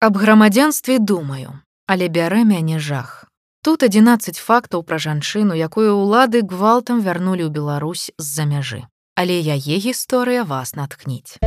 Аб грамадзянстве думаю, але бярэ мяне жах. Тут 11 фактаў пра жанчыну, якую ўлады гвалтам вярнулі ў Беларусь з-за мяжы. Але яе гісторыя вас натхніць.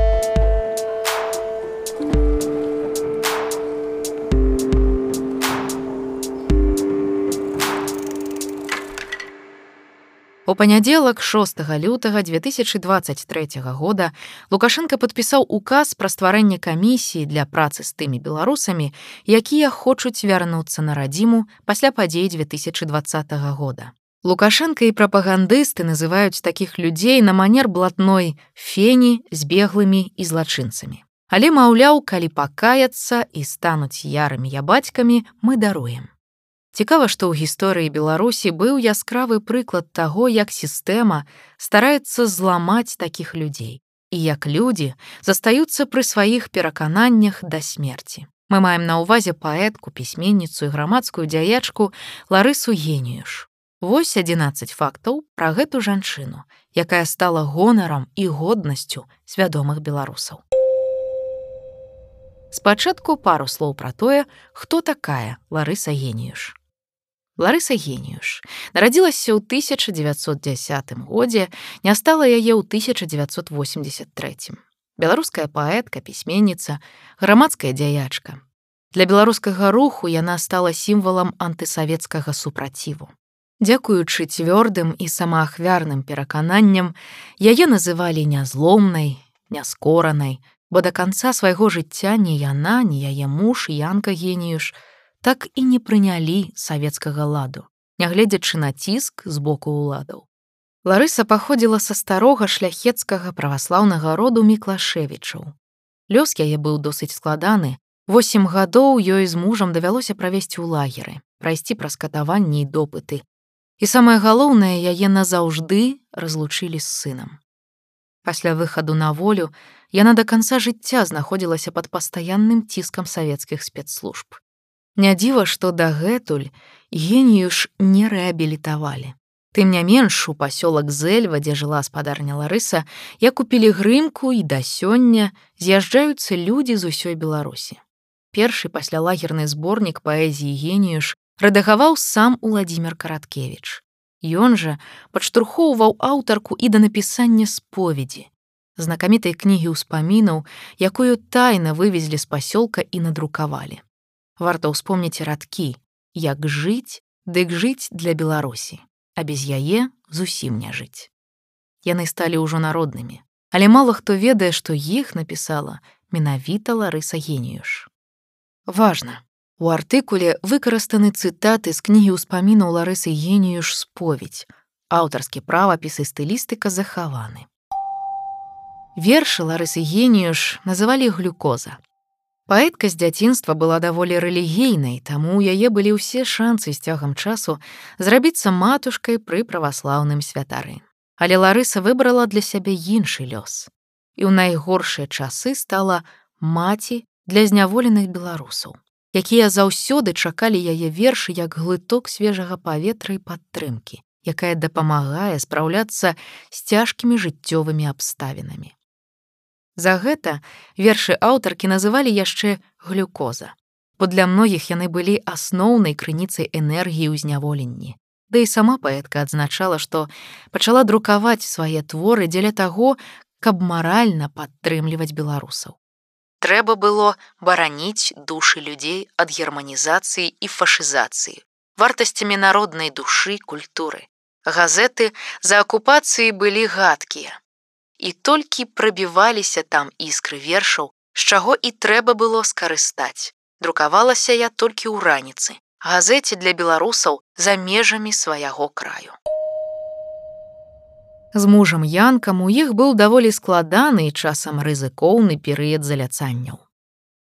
У панядзелак 6 лютага 2023 года Лукашенко падпісаў указ пра стварэнне камісіі для працы з тымі беларусамі, якія хочуць вярнуцца на радзіму пасля падзей 2020 года. Лукашенко і прапагандысты называюць такіх людзей на манер блатной фені з беглымі і злачынцамі. Але маўляў, калі пакаяцца і стануць ярымі ябацькамі, мы даруем. Цікава, што ў гісторыі Беларусі быў яскравы прыклад таго, як сістэма стараецца зламаць такіх людзей і як людзі застаюцца пры сваіх перакананнях да смерці. Мы маем на ўвазе паэтку, пісьменніцу і грамадскую дзяячку Ларысу геніюш. Вось 11 фактаў пра гэту жанчыну, якая стала гонарам і годнасцю свядомых беларусаў. Спачатку пару слоў пра тое, хто такая Ларыса геніюш. Ларыса геніюш нарадзілася ў 1910 годзе, не стала яе ў 1983. Беларуская паэтка, пісьменніца, грамадская дзяячка. Для беларускага руху яна стала сімвалам антысавецкага супраціву. Дзякуючы цвёрдым і самаахвярным перакананням, яе называлі нязломнай, няскоранай, бо да канца свайго жыцця ні яна, ні яе муж Янка геніюш, так і не прынялі савецкага ладу, нягледзячы на ціск з боку ўладаў. Ларыса паходзіла са старога шляхецкага праваслаўнага роду міклашевічаў. Лёс яе быў досыць складаны. Восем гадоў ёй з мужам давялося правесці ў лагеры, прайсці праз катаванні і допыты. І самае галоўнае яе назаўжды разлучылі з сынам. Пасля выхаду на волю яна да канца жыцця знаходзілася пад пастаянным ціскам савецкіх спецслужб. Не дзіва, што дагэтуль генію ж не рэабілітавалі. Тым не менш у пасёлак Зэльва, дзе жыла спадарня Ларыса, як у пілігрымку і да сёння з'язджаюцца людзі з усёй Беларусі. Першы паслялагерны зборнік паэзіі генію ж рэдагаваў сам Уладзімир Караткевич. Ён жа падштурхоўваў аўтарку і да напісання споведзі, знакамітай кнігі ўспамінаў, якую тайна вывезлі з пасёлка і надрукавалі варта ўспомніць радкі, як жыць, дык жыць для Беларусі, а без яе зусім не жыць. Яны сталі ўжо народнымі, але мала хто ведае, што іх напісала менавіта Ларыса геніюш. Важна. У артыкуле выкарыстаны цытаты з кнігі ўспамінаў Ларысы геніюш споведь. Аўтарскі правапіс і стылістыка захаваны. Вершы Ларысы геніюш называлі глюкоза. Паэтка з дзяцінства была даволі рэлігійнай, таму ў яе былі ўсе шанцы з цягам часу зрабіцца матушкай пры праваслаўным святары. Але Ларыса выбрала для сябе іншы лёс. І ў найгоршыя часы стала маці для зняволеных беларусаў, якія заўсёды чакалі яе вершы як глыток свежага паветра і падтрымкі, якая дапамагае спраўляцца з цяжкімі жыццёвымі абставінамі. За гэта вершы аўтаркі называлі яшчэ глюкоза, бо для многіх яны былі асноўнай крыніцай энергіі ў зняволенні. Да і сама паэтка адзначала, што пачала друкаваць свае творы дзеля таго, каб маральна падтрымліваць беларусаў. Трэба было бараніць душы людзей ад германізацыі і фашызацыі, вартасцямі народнай душы культуры. Газеты за акупацыі былі гадкія, і толькі прабіваліся там іскры вершаў, з чаго і трэба было скарыстаць. Друкавалася я толькі ў раніцы, газеце для беларусаў за межамі свайго краю. З мужам янкам у іх быў даволі складаны і часам рызыкоўны перыяд заляцанняў.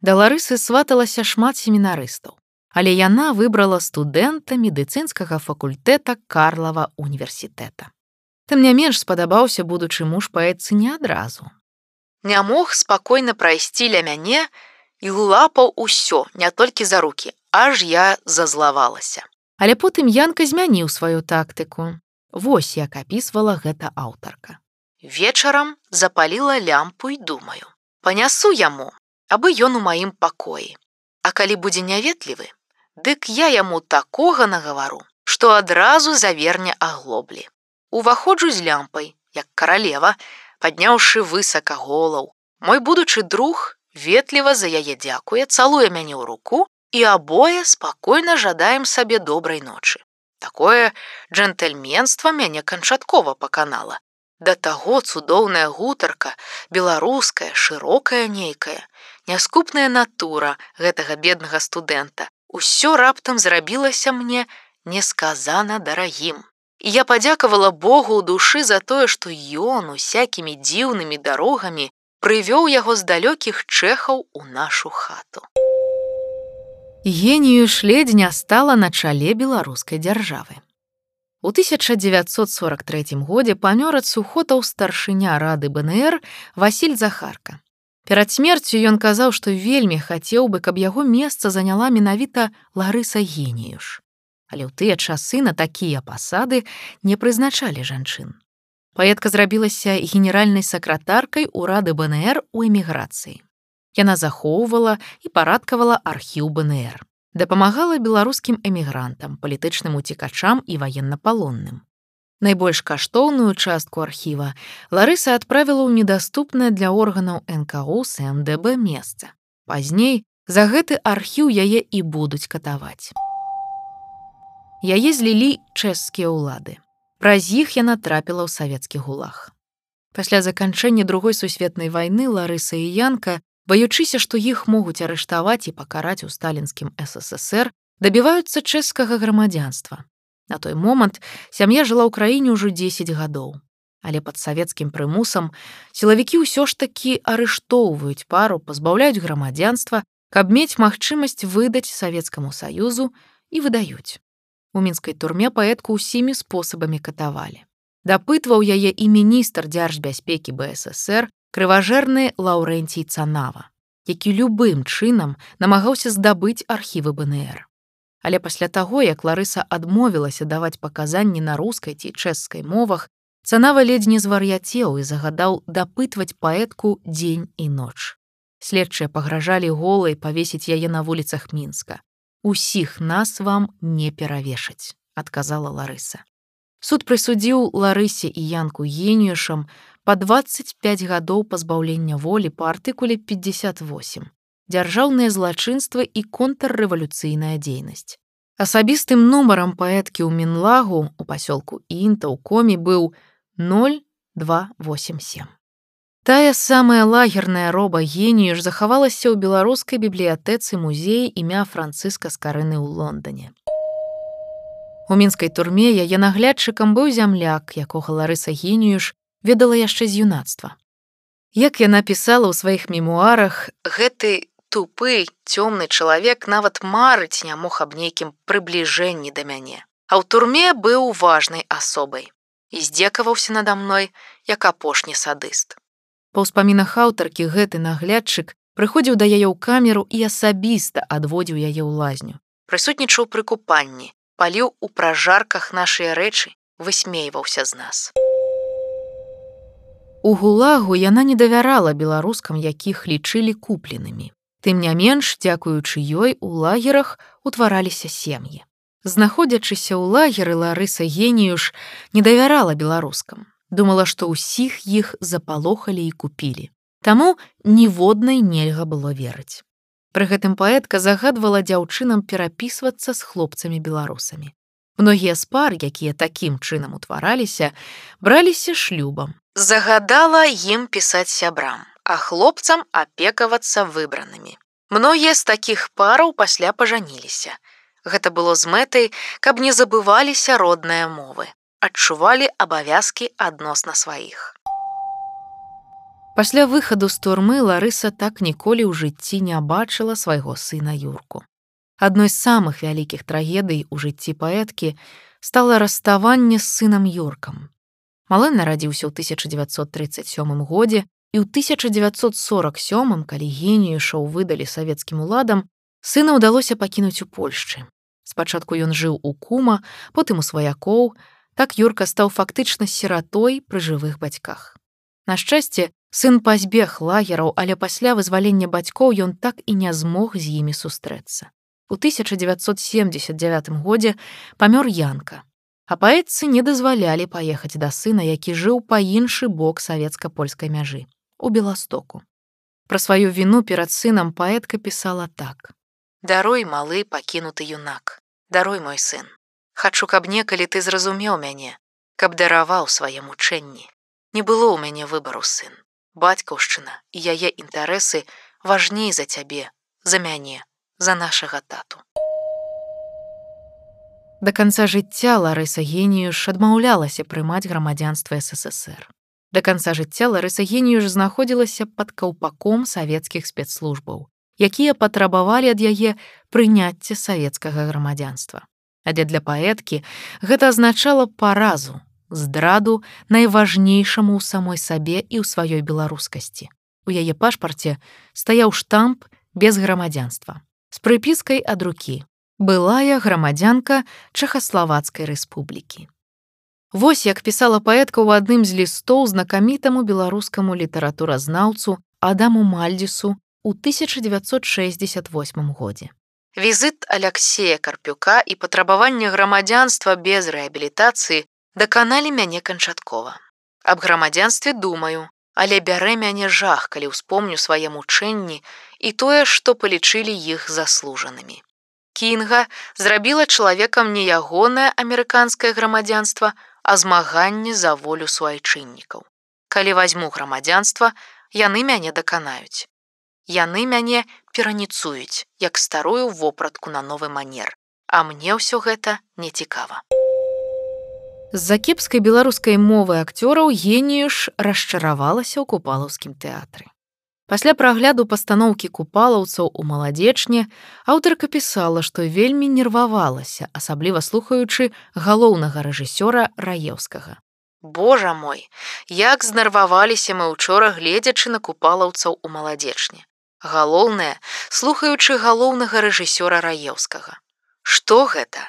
Да ларысы сваталася шмат семінарыстаў, але яна выбрала студэнта медыцынскага факультэта Карлава універсітэта. Тым не менш спадабаўся будучы муж паэтцы не адразу. Не мог спакойна прайсці ля мяне і лапаў усё, не толькі за руки, аж я зазлавалася. Але потым Янка змяніў сваю тактыку. Вось як апісвала гэта аўтарка. Вечарам запаліла лямпу і думаю: Панясу яму, абы ён у маім пакоі. А калі будзе няветлівы, дык я яму такога нагавару, што адразу заверне аглоблі. Уваходжу з лямпай, як каралева, падняўшы высака голаў. Мой будучы друг ветліва за яе дзякуе, цалуе мяне ў руку і абое спакойна жадаем сабе добрай ночы. Такое джентльменства мяне канчаткова паканала. Да таго цудоўная гутарка, беларуская, шырокая нейкая, няскупная натура гэтага беднага студэнта. Усё раптам зрабілася мне несказана дарагім. І я падзякавала Богу ў душы за тое, што ён усякімі дзіўнымі дарогамі прывёў яго з далёкіх чэхаў у нашу хату. Генію шледзня стала на чале беларускай дзяржавы. У 1943 годзе памёр ад сухотаў старшыня рады БНР Васіль Захарка. Перад смерцю ён казаў, што вельмі хацеў бы, каб яго месца заняла менавіта Ларыса Геніюш. Але ў тыя часы на такія пасады не прызначалі жанчын. Паэтка зрабілася генеральнай сакратаркай урады БНР у эміграцыі. Яна захоўвала і парадкавала архіў БНР. Дапамагала беларускім эмігрантам, палітычным уцікачам і ваеннапалонным. Найбольш каштоўную частку архіва Ларыса адправіла ў недаступнае для органаў НКУ СМДБ месца. Пазней за гэты архіў яе і будуць катаваць. Яе злілі чэшскія ўлады. Праз іх яна трапіла ў савецкі гулах. Пасля заканчэння другой сусветнай вайны Ларыса і Янка баючыся, што іх могуць арыштаваць і пакараць у сталінскім ССР, дабіваюцца чэшскага грамадзянства. На той момант сям'я жыла ў краіне ўжо 10 гадоў. Але пад савецкім прымусам сілавікі ўсё ж такі арыштоўваюць пару, пазбаўляюць грамадзянства, каб мець магчымасць выдаць савецкаму саюзу і выдаюць. У мінскай турме паэтку ўсімі спосабамі катавалі. Дапытваў яе і міністр дзяржбяспекі БССР крыважэрны лаўрэнцій цанава, які любым чынам намагаўся здабыць архівы БНР. Але пасля таго, як Ларыса адмовілася даваць паказанні на рускай ці чэшскай мовах, цанава ледзь не звар'яцеў і загадаў дапытваць паэтку дзень і ноч. Следчыя пагражалі голай павесіць яе на вуліцах мінска. Усіх нас вам не перавешаць, адказала Ларыса. Суд прысудзіў Ларысе і янку геніюшам па 25 гадоў пазбаўлення волі па артыкуле 58 дзяржаўнае злачынства і контррэвалюцыйная дзейнасць. Асабістым нумарам паэткі ў мінлагу у пасёлку інта ў комі быў 0287. Тая самая лагерная роба генію ж захавалася ў беларускай бібліятэцы музеі імя францыска скарыны ў Лондоне. У мінскай турме яе наглядчыкам быў зямляк, якога Ларыса генію ж ведала яшчэ з юнацтва. Як яна пісала ў сваіх мемуарах, гэты тупы цёмны чалавек нават марыць не мог аб нейкім прыбліжэнні да мяне. А ў турме быў важнай асобай і здзекаваўся надо мной як апошні садыст. Па ўспамінах аўтаркі гэты наглядчык прыходзіў да яе ў камеру і асабіста адводзіў яе ў лазню. Прысутнічаў пры купанні, паліў у пражарках нашыя рэчы, высмейваўся з нас. У гулагу яна не давярала беларускам, якіх лічылі купленымі. Тым не менш, дзякуючы ёй у лагерах утвараліся сем'і. Знаходзячыся ў лагеры Ларыса геніюш не давярала беларускам. Думала, што ўсіх іх запалохалі і купілі. Таму ніводнай нельга было верыць. Пры гэтым паэтка загадвала дзяўчынам перапісвацца з хлопцамі беларусамі. Многія з пар, якія такім чынам утвараліся, браліся шлюбам, загадала ім пісаць сябрам, а хлопцам апекавацца выбранымі. Многія з такіх параў пасля пажаніліся. Гэта было з мэтай, каб не забываліся родныя мовы, адчувалі абавязкі адносна сваіх. Пасля выхаду з турмы Ларыса так ніколі ў жыцці не бачыла свайго сына юрку. Адной з самых вялікіх трагедый у жыцці паэткі стала расставанне з сынам юркам, Малэн нарадзіўся ў 1937 годзе і ў 1947, калі генію шоу выдалі савецкім уладам, сына ўдалося пакінуць у Польшчы. Спачатку ён жыў у кума, потым у сваякоў, так Юрка стаў фактычна сіратой пры жывых бацьках. На шчасце, Сын пазбег лагераў, але пасля вызвалення бацькоў ён так і не змог з імі сустрэцца. У 1979 годзе памёр янка. А паэтцы не дазвалялі паехаць да сына, які жыў па іншы бок савецка-польскай мяжы у Беластоку. Пра сваю віну перад сынам паэтка пісала так: Дарой малы пакінуты юнак, дарой мой сын. Хачу, каб некалі ты зразумеў мяне, каб дараваў свае мучэнні. Не было ў мяне выбару сын. Бацькаўшчына і яе інтарэсы важней за цябе, за мяне, за нашага тату. Да канца жыцця Ларыса Геніюш адмаўлялася прымаць грамадзянства ССР. Да канца жыцця Ларыса Геніюш знаходзілася пад каўпаком савецкіх спецслужбаў, якія патрабавалі ад яе прыняцце савецкага грамадзянства. Але для паэткі гэта азначала паразу, здраду найважнейшаму ў самой сабе і ў сваёй беларускасці. У яе пашпарце стаяў штамп без грамадзянства з прыпіскай ад рукі былая грамадзянка чэхаславацкай рэспублікі. Вось як пісала паэтка ў адным з лістоў знакамітаму беларускаму літаратуразнаўцу Адаму Мальдзісу ў 1968 годзе. Візіт Алексея Карпюка і патрабаванне грамадзянства без рэабілітацыі даканалі мяне канчаткова. Аб грамадзянстве думаю, але бярэ мяне жах, калі ўспомню свае мучэнні і тое, што палічылі іх заслужанымі. Кінга зрабіла чалавекам не ягонае амерыканскае грамадзянства, а змаганне за волю суайчыннікаў. Калі вазьму грамадзянства, яны мяне даканаюць. Яны мяне пераніцуюць, як старую вопратку на новы манер, а мне ўсё гэта не цікава. З-за кепскай беларускай мовы акцёраў геніюш расчаравалася ў купалаўскім тэатры. Пасля прагляду пастаноўкі купалаўцаў у маладзечне аўтарка пісала, што вельмі нервавалася, асабліва слухаючы галоўнага рэжысёра раеўскага. Божа мой, як знерваваліся мы учора гледзячы на купалаўцаў у маладзечне. Галоўнае, слухаючы галоўнага рэжысёра раеўскага. Што гэта?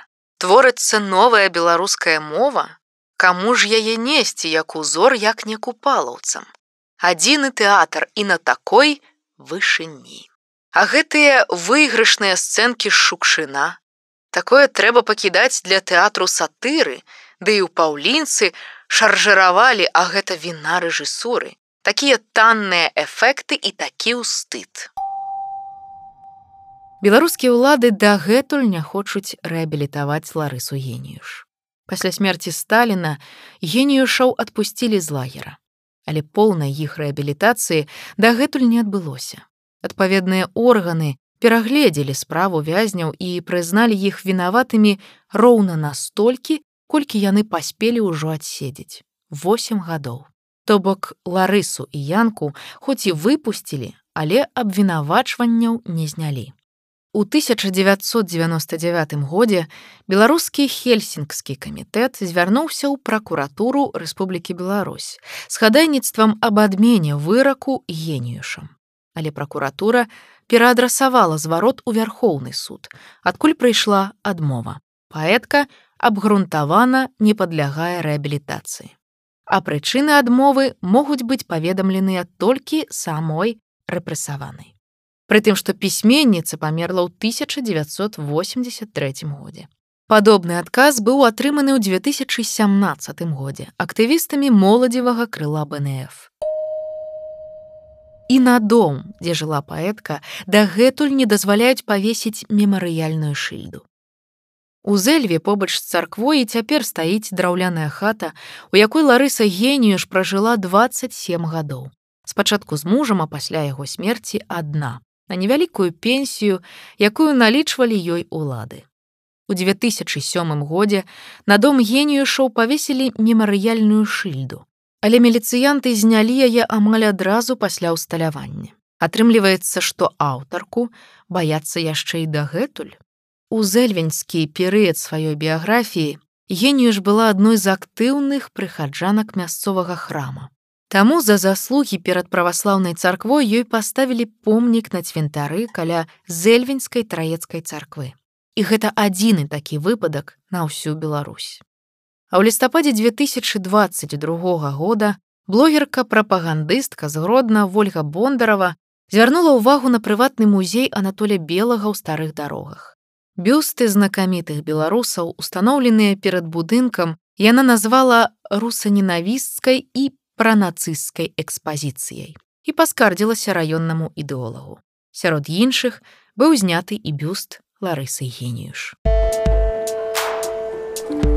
творыцца новая беларуская мова, Каму ж яе несці як узор як не купалаўцам. Адзіны тэатр і на такой вышыні. А гэтыя выйгрышныя сцэнкі шукшына. Такое трэба пакідаць для тэатру сатыры, ды і ў паўлінцы шаржыравалі, а гэта віна рэжысуры. Такія танныя эфекты і такі ўстыд. Беларускія ўлады дагэтуль не хочуць рэабілітаваць ларысу геніюш. Пасля смерці Сталіна геніюшаў адпусцілі з лагера, але поўнай іх рэабілітацыі дагэтуль не адбылося. Адпаведныя органы перагледзелі справу вязняў і прызналі іх вінаватымі роўна настолькі, колькі яны паспелі ўжо адседзець. 8 гадоў. То бок ларысу і янку хоць і выпусцілі, але абвінавачванняў не знялі. У 1999 годзе беларускі хельсінгскі камітэт звярнуўся ў пракуратуру Рэспублікі Беларусь з хадайніцтвам аб адмене выраку геніюшам. Але пракуратура пераадрасавала зварот у вярхоўны суд, адкуль прыйшла адмова. Паэтка абгрунтавана не падлягае рэабілітацыі. А прычыны адмовы могуць быць паведамленыя толькі самой рэпрэсаванай. Прытым, што пісьменніца памерла ў 1983 годзе. Падобны адказ быў атрыманы ў 2017 годзе актывістамі моладзевага крыла БНФ. І на дом, дзе жыла паэтка, дагэтуль не дазваляюць павесіць мемарыяльную шыльду. У зэльве побач з царквой і цяпер стаіць драўляная хата, у якой Ларыса генію ж пражыла 27 гадоў. Спачатку з мужам, а пасля яго смерці адна на невялікую пенсію, якую налічвалі ёй улады. У 2007 годзе на дом геніюшоў павесілі мемарыяльную шыльду, але міліцыянты знялі яе амаль адразу пасля ўсталявання. Атрымліваецца, што аўтарку баяцца яшчэ і дагэтуль. У зэльвеньскі перыяд сваёй біяграфіі генію ж была адной з актыўных прыхаджанак мясцовага храма. Таму за заслугі перад праваслаўнай царквой ёй паставілі помнік на цвінтары каля зельвеньскай траецкай царквы. І гэта адзіны такі выпадак на ўсю Беларусь. А ў лістападзе 2022 года Блогерка-прапагандыстка з гродна Вольга Бондарова звярнула ўвагу на прыватны музей Анатоля Белага ў старых дарогах. Бюсты знакамітых беларусаў, устаноўленыя перад будынкам, яна назвала русаненавісцкай і пранацысцкай экспазіцыяй і паскардзілася раённаму ідэолагу. Сярод іншых быў зняты і бюст Ларысы Геніюш. Thank you